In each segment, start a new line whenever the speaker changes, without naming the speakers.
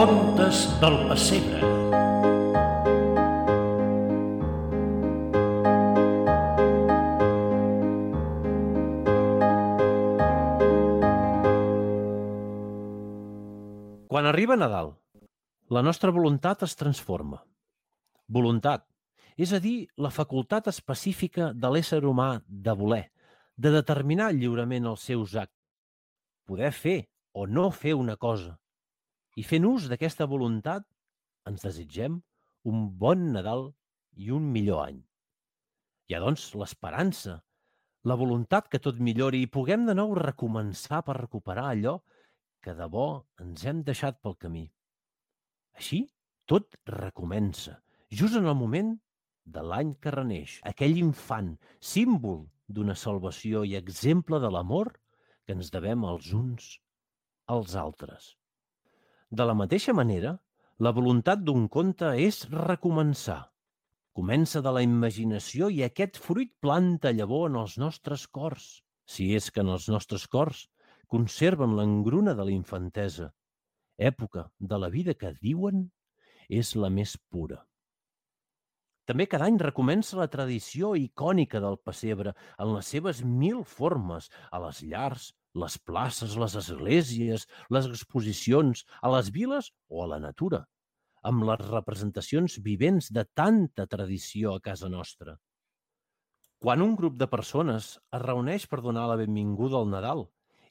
Contes del pessebre. Quan arriba Nadal, la nostra voluntat es transforma. Voluntat, és a dir, la facultat específica de l'ésser humà de voler, de determinar lliurement els seus actes, poder fer o no fer una cosa. I fent ús d'aquesta voluntat, ens desitgem un bon Nadal i un millor any. Hi ha, doncs, l'esperança, la voluntat que tot millori i puguem de nou recomençar per recuperar allò que de bo ens hem deixat pel camí. Així, tot recomença, just en el moment de l'any que reneix, aquell infant, símbol d'una salvació i exemple de l'amor que ens devem els uns als altres. De la mateixa manera, la voluntat d'un conte és recomençar. Comença de la imaginació i aquest fruit planta llavor en els nostres cors, si és que en els nostres cors conserven l'engruna de la infantesa, època de la vida que diuen és la més pura. També cada any recomença la tradició icònica del pessebre en les seves mil formes, a les llars, les places, les esglésies, les exposicions, a les viles o a la natura, amb les representacions vivents de tanta tradició a casa nostra. Quan un grup de persones es reuneix per donar la benvinguda al Nadal,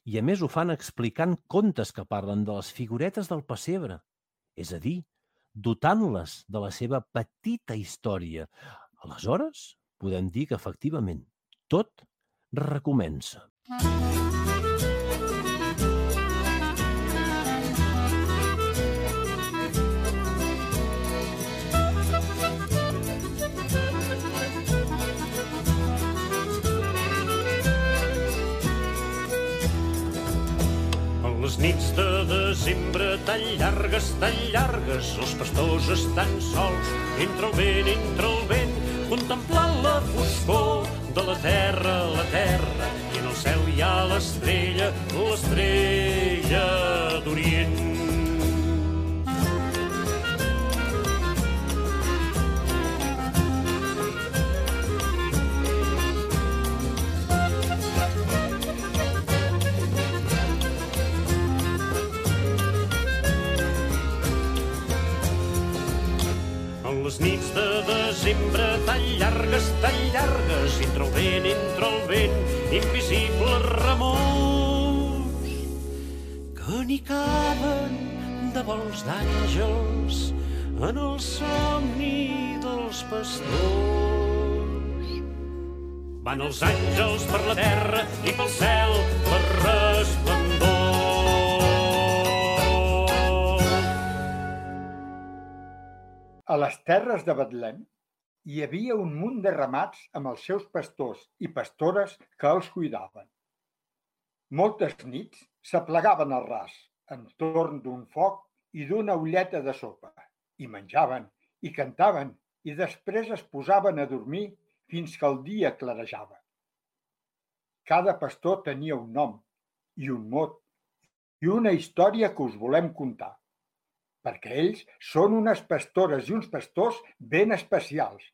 i a més ho fan explicant contes que parlen de les figuretes del pessebre, és a dir, dotant-les de la seva petita història, aleshores podem dir que efectivament tot recomença.
Les nits de desembre tan llargues, tan llargues, els pastors estan sols, entre el vent, entre el vent, contemplant la foscor de la terra, la terra, i en el cel hi ha l'estrella, l'estrella d'Orient. Nits de desembre tan llargues, tan llargues, entre el vent, entre el vent, invisibles remors que ni caben de vols d'àngels en el somni dels pastors. Van els àngels per la terra i pel cel per resplendor.
A les terres de Betlem hi havia un munt de ramats amb els seus pastors i pastores que els cuidaven. Moltes nits s'aplegaven al ras, entorn d'un foc i d'una ulleta de sopa, i menjaven, i cantaven, i després es posaven a dormir fins que el dia clarejava. Cada pastor tenia un nom i un mot i una història que us volem contar perquè ells són unes pastores i uns pastors ben especials,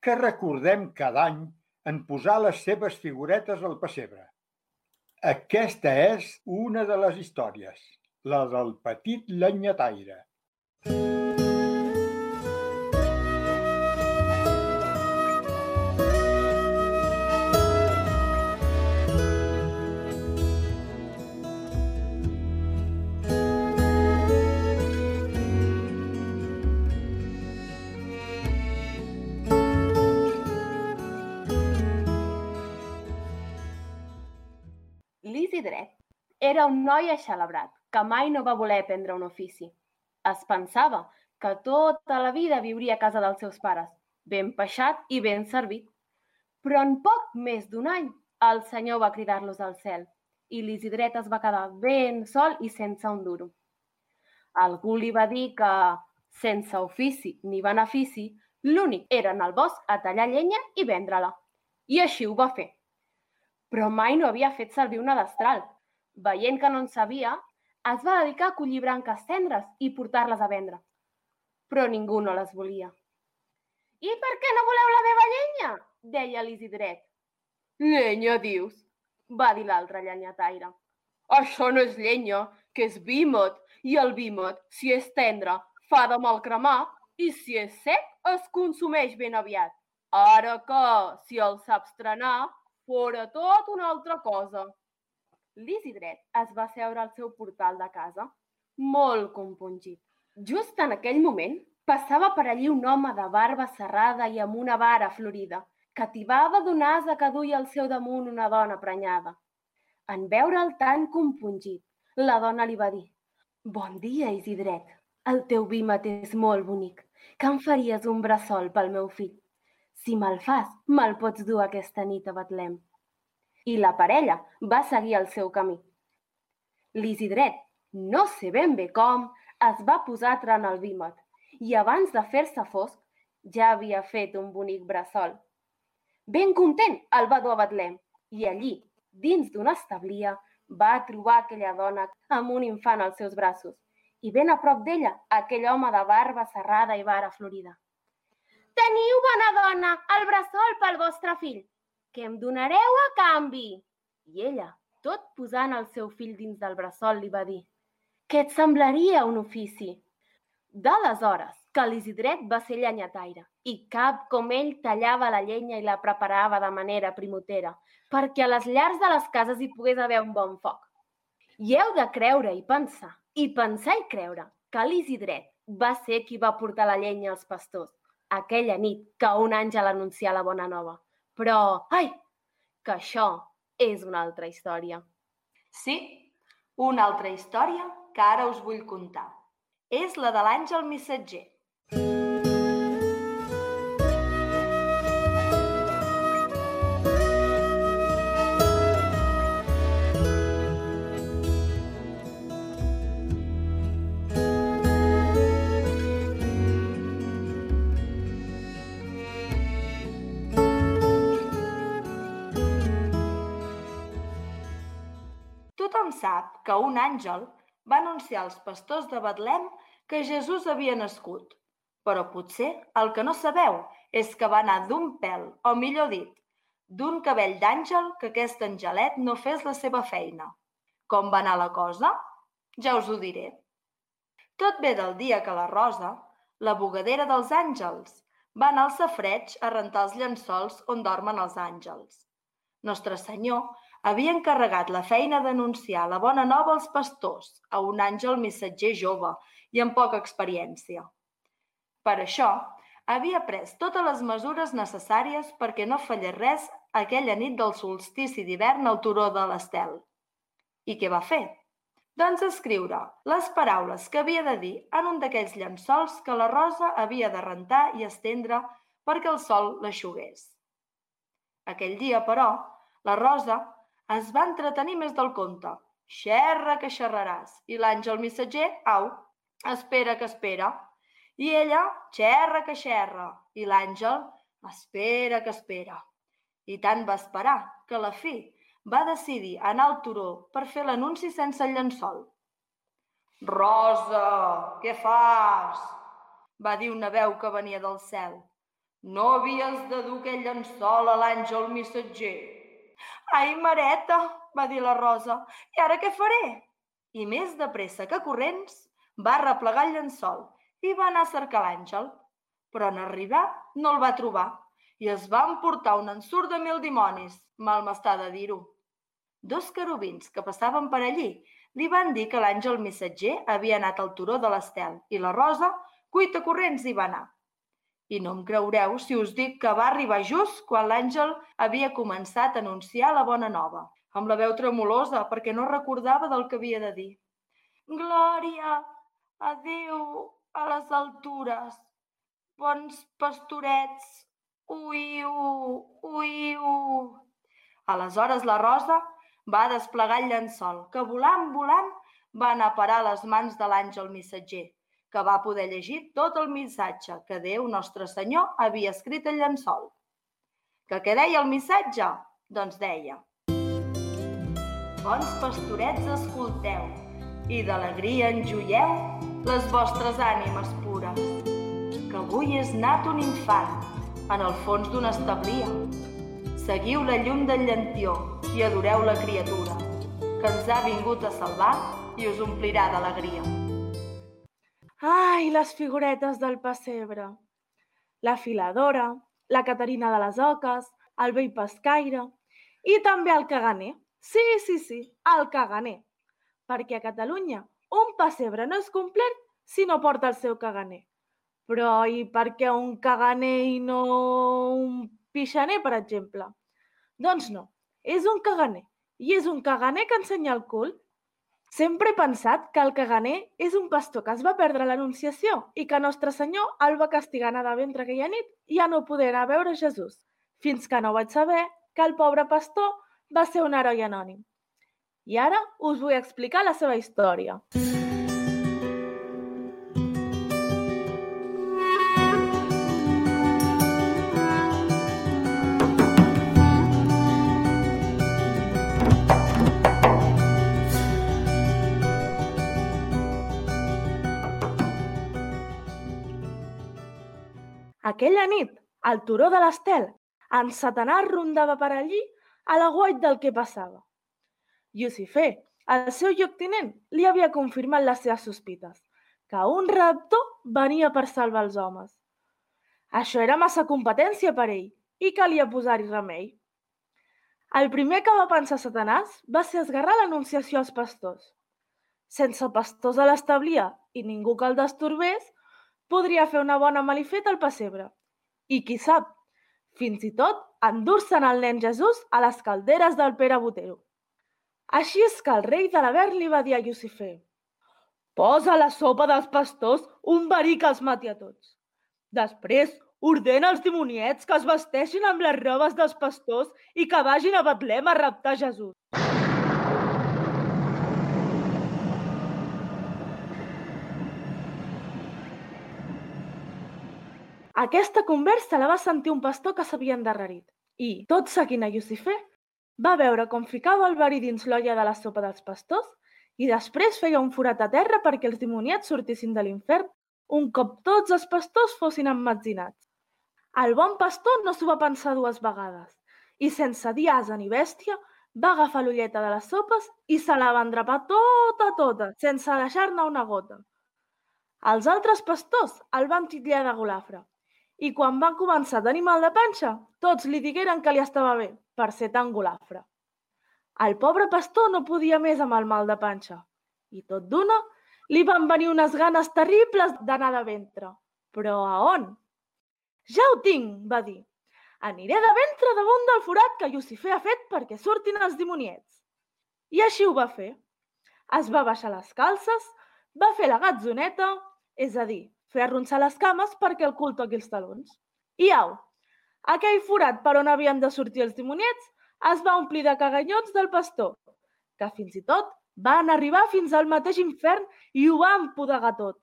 que recordem cada any en posar les seves figuretes al pessebre. Aquesta és una de les històries, la del petit llenyataire.
L'Isidret era un noi aixelebrat que mai no va voler aprendre un ofici. Es pensava que tota la vida viuria a casa dels seus pares, ben peixat i ben servit. Però en poc més d'un any el senyor va cridar-los al cel i l'Isidret es va quedar ben sol i sense un duro. Algú li va dir que, sense ofici ni benefici, l'únic era anar al bosc a tallar llenya i vendre-la. I així ho va fer. Però mai no havia fet servir una destral. Veient que no en sabia, es va dedicar a collir branques tendres i portar-les a vendre. Però ningú no les volia. I per què no voleu la meva llenya? deia l'Isidret. Llenya, dius? va dir l'altre llenyataire. Això no és llenya, que és vímet, i el vímet, si és tendre, fa de mal cremar, i si és sec, es consumeix ben aviat. Ara que, si el saps trenar, fora tot una altra cosa. L'Isidret es va seure al seu portal de casa, molt compungit. Just en aquell moment passava per allí un home de barba serrada i amb una vara florida, que tibava d'un asa que duia al seu damunt una dona prenyada. En veure'l tan compungit, la dona li va dir «Bon dia, Isidret. El teu vímet és molt bonic. Que em faries un bressol pel meu fill? Si me'l fas, me'l pots dur aquesta nit a Betlem». I la parella va seguir el seu camí. L'Isidret, no sé ben bé com, es va posar a trenar el vímet i abans de fer-se fosc ja havia fet un bonic bressol. Ben content, el va dur a Betlem i allí, dins d'una establia, va trobar aquella dona amb un infant als seus braços i ben a prop d'ella aquell home de barba serrada i vara florida. Teniu, bona dona, el bressol pel vostre fill. Que em donareu a canvi? I ella, tot posant el seu fill dins del bressol, li va dir «Què et semblaria un ofici?» D'aleshores, que l'Isidret va ser llenyataire i cap com ell tallava la llenya i la preparava de manera primotera, perquè a les llars de les cases hi pogués haver un bon foc. I heu de creure i pensar, i pensar i creure, que l'Isidret va ser qui va portar la llenya als pastors aquella nit que un àngel anuncià la bona nova. Però, ai, que això és una altra història.
Sí, una altra història que ara us vull contar és la de l'àngel missatger. Tothom sap que un àngel va anunciar als pastors de Betlem que Jesús havia nascut. Però potser el que no sabeu és que va anar d'un pèl, o millor dit, d'un cabell d'àngel que aquest angelet no fes la seva feina. Com va anar la cosa? Ja us ho diré. Tot ve del dia que la Rosa, la bugadera dels àngels, va anar al safreig a rentar els llençols on dormen els àngels. Nostre Senyor havia encarregat la feina d'anunciar la bona nova als pastors, a un àngel missatger jove i amb poca experiència. Per això, havia pres totes les mesures necessàries perquè no fallés res aquella nit del solstici d'hivern al turó de l'Estel. I què va fer? Doncs escriure les paraules que havia de dir en un d'aquells llençols que la Rosa havia de rentar i estendre perquè el sol l'aixugués. Aquell dia, però, la Rosa es va entretenir més del compte. Xerra que xerraràs. I l'àngel missatger, au, espera que espera. I ella, xerra que xerra. I l'àngel, espera que espera. I tant va esperar que la fi va decidir anar al turó per fer l'anunci sense el llençol. Rosa, què fas? va dir una veu que venia del cel. No havies de dur aquell llençol a l'àngel missatger. Ai, mareta, va dir la Rosa, i ara què faré? I més de pressa que corrents, va replegar el llençol i va anar a cercar l'àngel. Però en arribar no el va trobar i es va emportar un ensurt de mil dimonis, mal m'està de dir-ho. Dos querubins que passaven per allí li van dir que l'àngel missatger havia anat al turó de l'estel i la Rosa, cuita corrents, hi va anar. I no em creureu si us dic que va arribar just quan l'àngel havia començat a anunciar la bona nova, amb la veu tremolosa perquè no recordava del que havia de dir. Glòria a Déu a les altures, bons pastorets, uiu, uiu. Aleshores la Rosa va desplegar el llençol, que volant, volant, va anar a parar les mans de l'àngel missatger, que va poder llegir tot el missatge que Déu Nostre Senyor havia escrit al llençol. Que què deia el missatge? Doncs deia Bons pastorets, escolteu, i d'alegria enjoieu les vostres ànimes pures. Que avui és nat un infant en el fons d'una establia. Seguiu la llum del llantió i adoreu la criatura, que ens ha vingut a salvar i us omplirà d'alegria.
Ai, les figuretes del pessebre! La filadora, la Caterina de les Oques, el vell pescaire i també el caganer. Sí, sí, sí, el caganer. Perquè a Catalunya un pessebre no és complet si no porta el seu caganer. Però i per què un caganer i no un pixaner, per exemple? Doncs no, és un caganer. I és un caganer que ensenya el cul. Sempre he pensat que el caganer és un pastor que es va perdre l'Anunciació i que Nostre Senyor el va castigar a de ventre aquella nit i ja no poder anar a veure Jesús, fins que no vaig saber que el pobre pastor va ser un heroi anònim. I ara us vull explicar la seva història. Aquella nit, al turó de l'Estel, en Satanàs rondava per allí a l'aguait del que passava. Lucifer, el seu lloctinent, li havia confirmat les seves sospites, que un raptor venia per salvar els homes. Això era massa competència per ell i calia posar-hi remei. El primer que va pensar Satanàs va ser esgarrar l'anunciació als pastors. Sense pastors a l'establia i ningú que el destorbés, podria fer una bona malifeta al pessebre. I qui sap, fins i tot endur-se'n el nen Jesús a les calderes del Pere Botero. Així és que el rei de l'Avern li va dir a Lucifer «Posa a la sopa dels pastors un verí que els mati a tots. Després ordena als dimoniets que es vesteixin amb les robes dels pastors i que vagin a Betlem a raptar Jesús. Aquesta conversa la va sentir un pastor que s'havia endarrerit i, tot seguint a Lucifer, va veure com ficava el verí dins l'olla de la sopa dels pastors i després feia un forat a terra perquè els dimoniats sortissin de l'infern un cop tots els pastors fossin emmetzinats. El bon pastor no s'ho va pensar dues vegades i, sense dir asa ni bèstia, va agafar l'ulleta de les sopes i se la va endrapar tota, tota, sense deixar-ne una gota. Els altres pastors el van titllar de golafre i quan va començar a tenir mal de panxa, tots li digueren que li estava bé, per ser tan golafre. El pobre pastor no podia més amb el mal de panxa i tot d'una li van venir unes ganes terribles d'anar de ventre. Però a on? Ja ho tinc, va dir. Aniré de ventre damunt del forat que Lucifer ha fet perquè surtin els dimoniets. I així ho va fer. Es va baixar les calces, va fer la gatzoneta, és a dir, fer arronsar les cames perquè el cul toqui els talons. I au, aquell forat per on havien de sortir els dimoniets es va omplir de caganyons del pastor, que fins i tot van arribar fins al mateix infern i ho van podegar tot.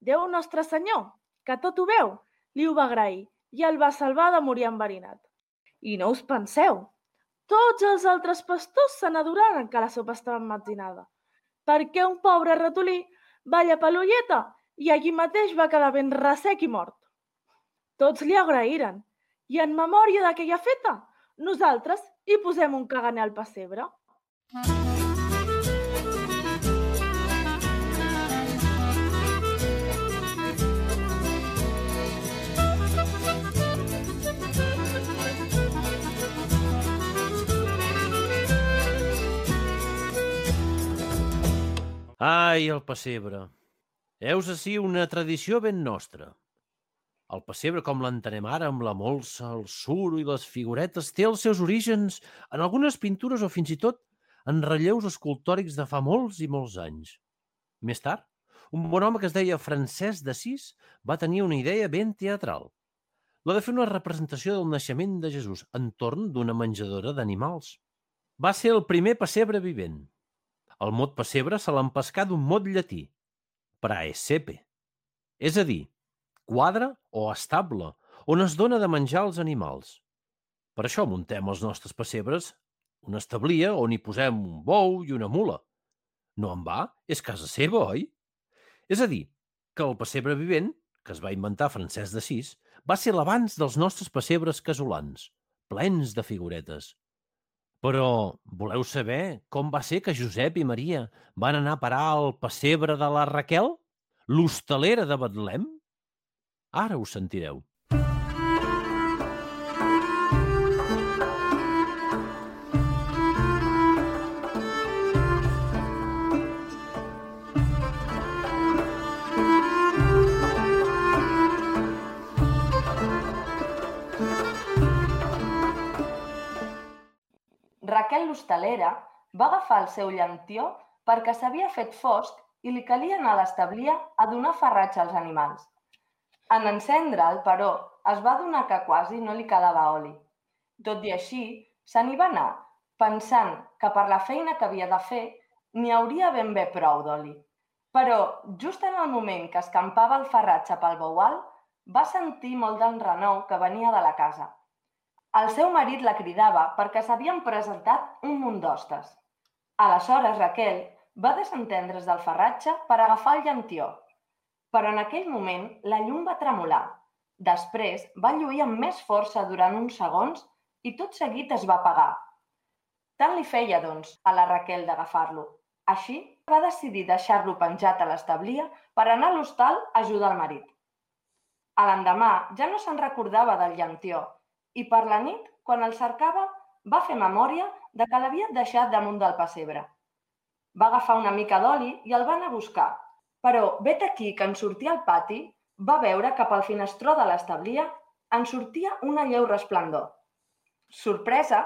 Déu Nostre Senyor, que tot ho veu, li ho va agrair i el va salvar de morir enverinat. I no us penseu, tots els altres pastors se n'adoraren que la sopa estava emmetzinada, perquè un pobre ratolí va llapar l'ulleta i allí mateix va quedar ben ressec i mort. Tots li agraïren i en memòria d'aquella feta, nosaltres hi posem un caganer al pessebre.
Ai, el pessebre. Heus ací una tradició ben nostra. El pessebre, com l'entenem ara, amb la molsa, el suro i les figuretes, té els seus orígens en algunes pintures o fins i tot en relleus escultòrics de fa molts i molts anys. Més tard, un bon home que es deia Francesc d'Assís va tenir una idea ben teatral. La de fer una representació del naixement de Jesús entorn d'una menjadora d'animals. Va ser el primer pessebre vivent. El mot pessebre se l'empescà d'un mot llatí, praesepe, és a dir, quadre o estable, on es dona de menjar als animals. Per això muntem els nostres pessebres una establia on hi posem un bou i una mula. No en va? És casa seva, oi? És a dir, que el pessebre vivent, que es va inventar Francesc d'Assís, va ser l'abans dels nostres pessebres casolans, plens de figuretes. Però voleu saber com va ser que Josep i Maria van anar a parar al pessebre de la Raquel, l'hostalera de Betlem? Ara ho sentireu.
Raquel l'hostalera va agafar el seu llantió perquè s'havia fet fosc i li calia anar a l'establia a donar farratge als animals. En encendre'l, però, es va donar que quasi no li quedava oli. Tot i així, se n'hi va anar, pensant que per la feina que havia de fer n'hi hauria ben bé prou d'oli. Però, just en el moment que escampava el farratge pel boual, va sentir molt d'enrenou que venia de la casa. El seu marit la cridava perquè s'havien presentat un munt d'hostes. Aleshores Raquel va desentendre's del farratge per agafar el llantió. Però en aquell moment la llum va tremolar. Després va lluir amb més força durant uns segons i tot seguit es va apagar. Tant li feia, doncs, a la Raquel d'agafar-lo. Així va decidir deixar-lo penjat a l'establia per anar a l'hostal a ajudar el marit. A l'endemà ja no se'n recordava del llantió i per la nit, quan el cercava, va fer memòria de que l'havia deixat damunt del pessebre. Va agafar una mica d'oli i el va anar a buscar. Però, vet aquí que en sortir al pati, va veure que pel finestró de l'establia en sortia una lleu resplendor. Sorpresa,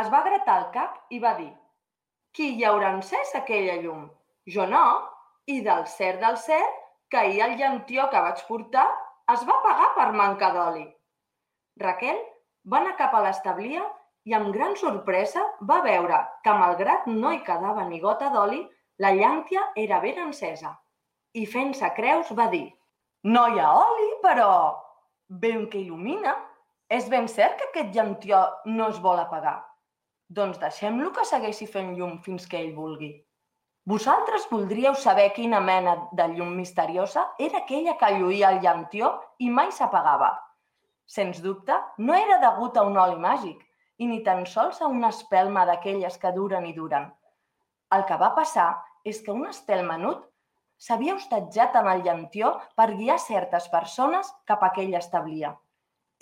es va gratar el cap i va dir «Qui hi haurà encès aquella llum? Jo no, i del cert del cert, que ahir el llantió que vaig portar es va pagar per manca d'oli». Raquel va anar cap a l'establia i amb gran sorpresa va veure que, malgrat no hi quedava ni gota d'oli, la llàntia era ben encesa. I fent-se creus va dir «No hi ha oli, però ben que il·lumina. És ben cert que aquest llantió no es vol apagar. Doncs deixem-lo que segueixi fent llum fins que ell vulgui. Vosaltres voldríeu saber quina mena de llum misteriosa era aquella que lluïa el llantió i mai s'apagava. Sens dubte, no era degut a un oli màgic i ni tan sols a una espelma d'aquelles que duren i duren. El que va passar és que un estel menut s'havia hostatjat en el llantió per guiar certes persones cap a aquell establia.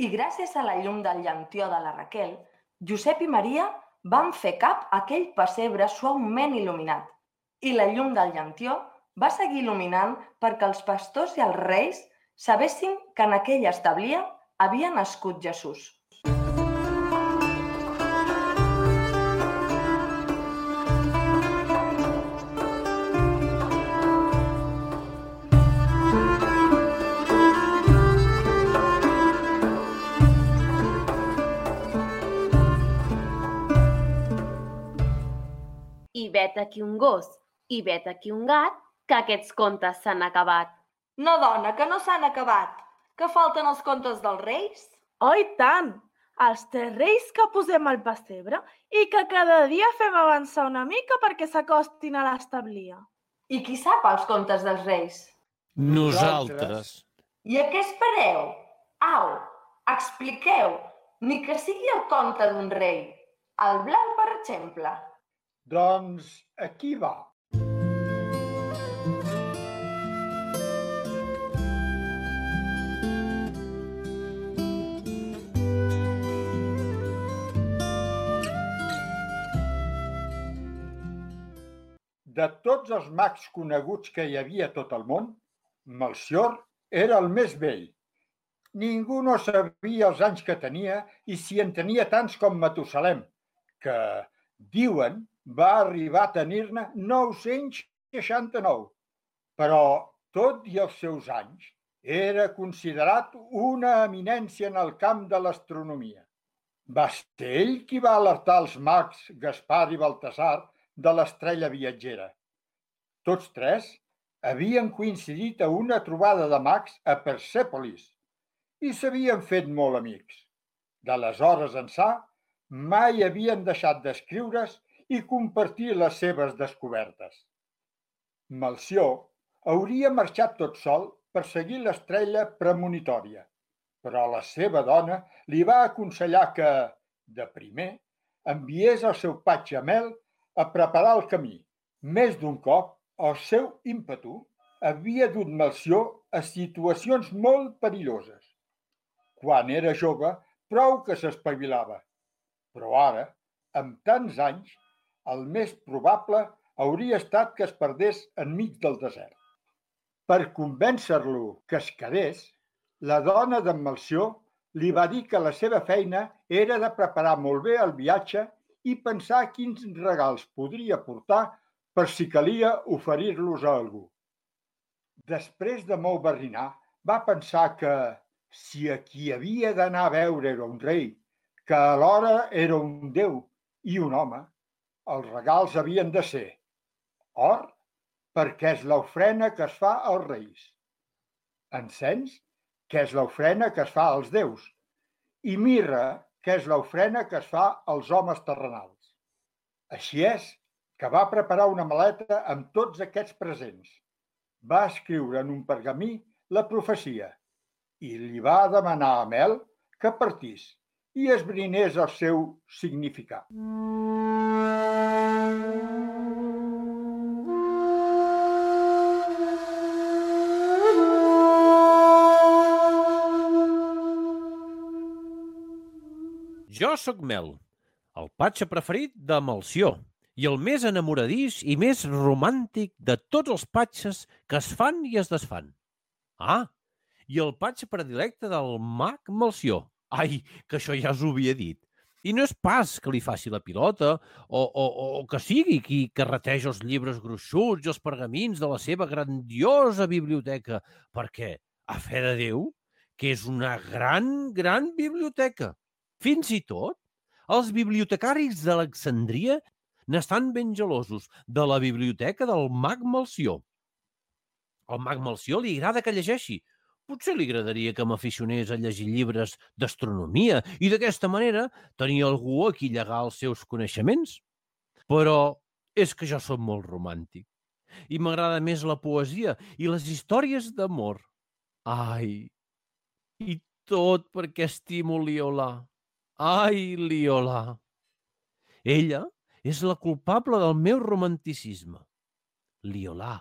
I gràcies a la llum del llantió de la Raquel, Josep i Maria van fer cap aquell pessebre suaument il·luminat. I la llum del llantió va seguir il·luminant perquè els pastors i els reis sabessin que en aquell establia havia nascut Jesús.
I vet aquí un gos i vet aquí un gat, que aquests contes s'han acabat.
No, dona, que no s'han acabat. Que falten els contes dels reis?
Oh, i tant! Els tres reis que posem al pessebre i que cada dia fem avançar una mica perquè s'acostin a l'establia.
I qui sap els contes dels reis?
Nosaltres.
I a què espereu? Au, expliqueu, ni que sigui el conte d'un rei. El blanc, per exemple.
Doncs aquí va. De tots els mags coneguts que hi havia a tot el món, Melcior era el més vell. Ningú no sabia els anys que tenia i si en tenia tants com Matusalem, que, diuen, va arribar a tenir-ne 969. Però, tot i els seus anys, era considerat una eminència en el camp de l'astronomia. Va ser ell qui va alertar els mags Gaspar i Baltasar de l'estrella viatgera. Tots tres havien coincidit a una trobada de mags a Persèpolis i s'havien fet molt amics. D'aleshores ençà, mai havien deixat d'escriure's i compartir les seves descobertes. Melció hauria marxat tot sol per seguir l'estrella premonitòria, però la seva dona li va aconsellar que, de primer, enviés el seu patge Mel a preparar el camí. Més d'un cop, el seu ímpetu havia dut Melció a situacions molt perilloses. Quan era jove, prou que s'espavilava, però ara, amb tants anys, el més probable hauria estat que es perdés enmig del desert. Per convèncer-lo que es quedés, la dona d'en li va dir que la seva feina era de preparar molt bé el viatge i pensar quins regals podria portar per si calia oferir-los a algú. Després de molt barrinar, va pensar que si a qui havia d'anar a veure era un rei, que alhora era un déu i un home, els regals havien de ser or, perquè és l'ofrena que es fa als reis, encens, que és l'ofrena que es fa als déus, i mirra, que és l'ofrena que es fa als homes terrenals. Així és que va preparar una maleta amb tots aquests presents. Va escriure en un pergamí la profecia i li va demanar a Mel que partís i esbrinés el seu significat.
Jo sóc Mel, el patge preferit de Melció i el més enamoradís i més romàntic de tots els patges que es fan i es desfan. Ah, i el patge predilecte del mag Melció. Ai, que això ja us ho havia dit. I no és pas que li faci la pilota o, o, o que sigui qui carreteja els llibres gruixuts i els pergamins de la seva grandiosa biblioteca, perquè, a fe de Déu, que és una gran, gran biblioteca. Fins i tot, els bibliotecaris d'Alexandria n'estan ben gelosos de la biblioteca del mag Melció. Al mag Melció li agrada que llegeixi. Potser li agradaria que m'aficionés a llegir llibres d'astronomia i d'aquesta manera tenir algú a qui llegar els seus coneixements. Però és que jo som molt romàntic i m'agrada més la poesia i les històries d'amor. Ai, i tot perquè estimo Liolà. Ai, Liolà! Ella és la culpable del meu romanticisme. Liolà,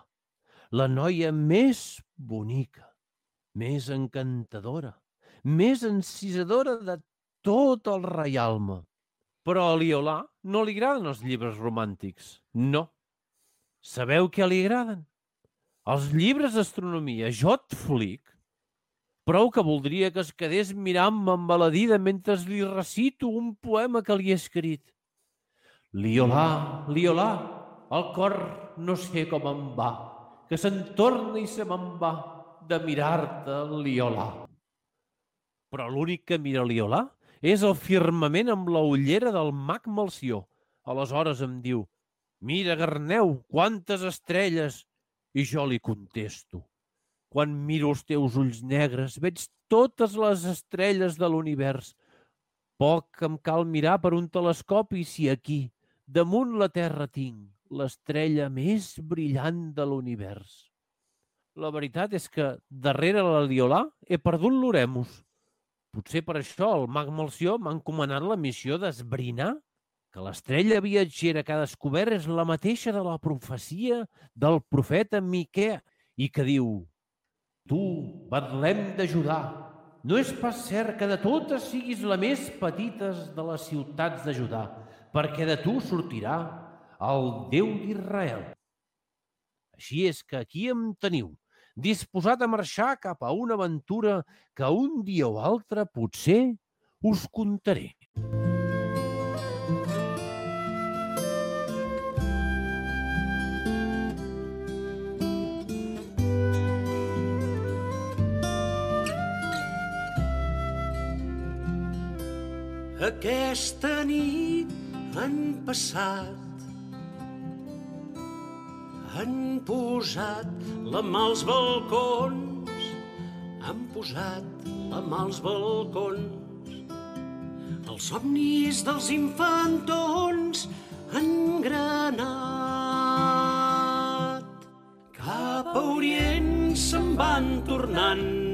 la noia més bonica, més encantadora, més encisadora de tot el reialme. Però a Liolà no li agraden els llibres romàntics. No. Sabeu què li agraden? Els llibres d'astronomia. Jo et flic Prou que voldria que es quedés mirant-me embaladida mentre li recito un poema que li he escrit. Liolà, Liolà, el cor no sé com em va, que se'n torna i se me'n va de mirar-te, Liolà. Però l'únic que mira Liolà és el firmament amb la ullera del mag Melció. Aleshores em diu, mira, Garneu, quantes estrelles! I jo li contesto, quan miro els teus ulls negres, veig totes les estrelles de l'univers. Poc em cal mirar per un telescopi si aquí, damunt la Terra, tinc l'estrella més brillant de l'univers. La veritat és que darrere la Liolà he perdut l'Oremus. Potser per això el mag Melció m'ha encomanat la missió d'esbrinar que l'estrella viatgera que ha descobert és la mateixa de la profecia del profeta Miquea i que diu Tu, Betlem de Judà, no és pas cert que de totes siguis la més petites de les ciutats de Judà, perquè de tu sortirà el Déu d'Israel. Així és que aquí em teniu, disposat a marxar cap a una aventura que un dia o altre potser us contaré.
Aquesta nit han passat. Han posat la mà als balcons. Han posat la mà als balcons. Els somnis dels infantons han granat van tornant.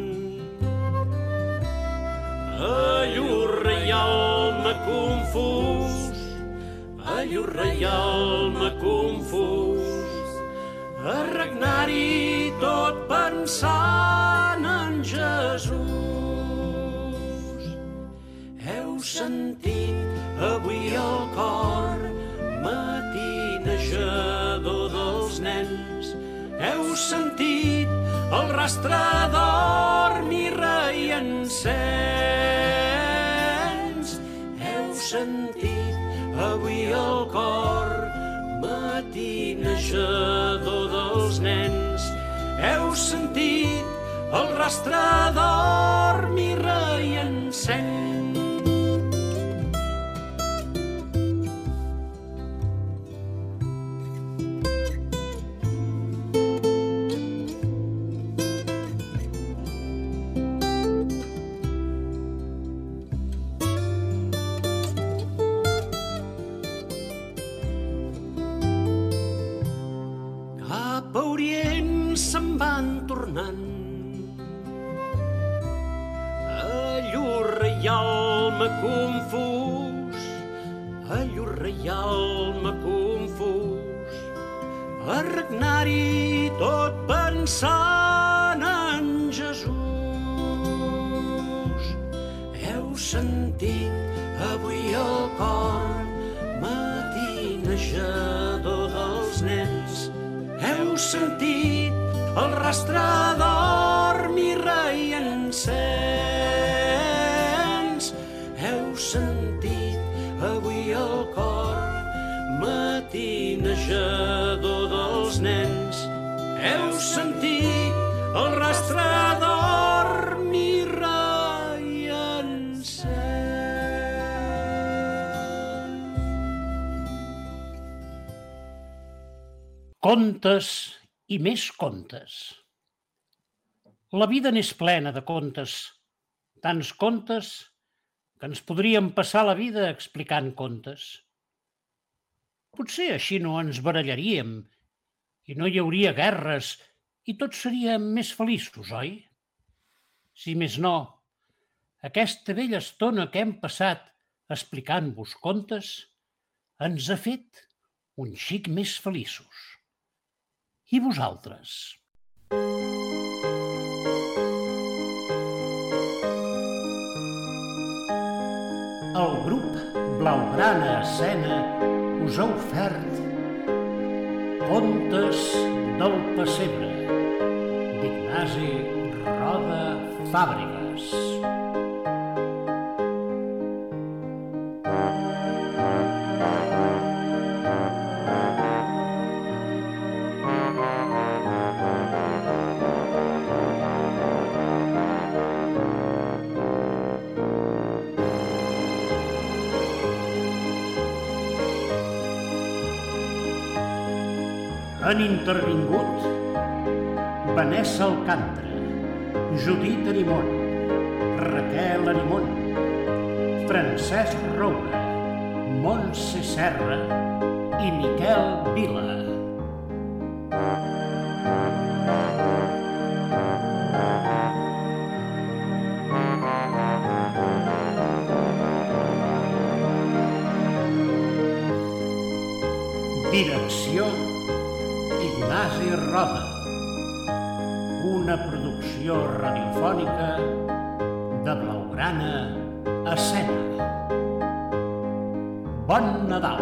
A llur reialme confús, a llur reialme confús, a regnar-hi tot pensant en Jesús. Heu sentit avui el cor matinejador dels nens, heu sentit el rastre d'or, matinejador dels nens. Heu sentit el rastre d'or, mirra i encens. Avui el cor matinejador dels nens, heu sentit el rastre d'or, mirra i encens. Heu sentit avui el cor matinejador dels nens. Heu sentit
Contes i més contes. La vida n'és plena de contes, tants contes que ens podríem passar la vida explicant contes. Potser així no ens barallaríem i no hi hauria guerres i tots seríem més feliços, oi? Si més no, aquesta vella estona que hem passat explicant-vos contes ens ha fet un xic més feliços. I vosaltres? El grup Blaugrana Escena us ha ofert Contes del Pessebre d'Ignasi Roda Fàbregas. Han intervingut Vanessa Alcandra, Judit Arimon, Raquel Arimon, Francesc Roura, Montse Serra i Miquel Vila. Roda. Una producció radiofònica de Blaugrana Escena. Bon Nadal!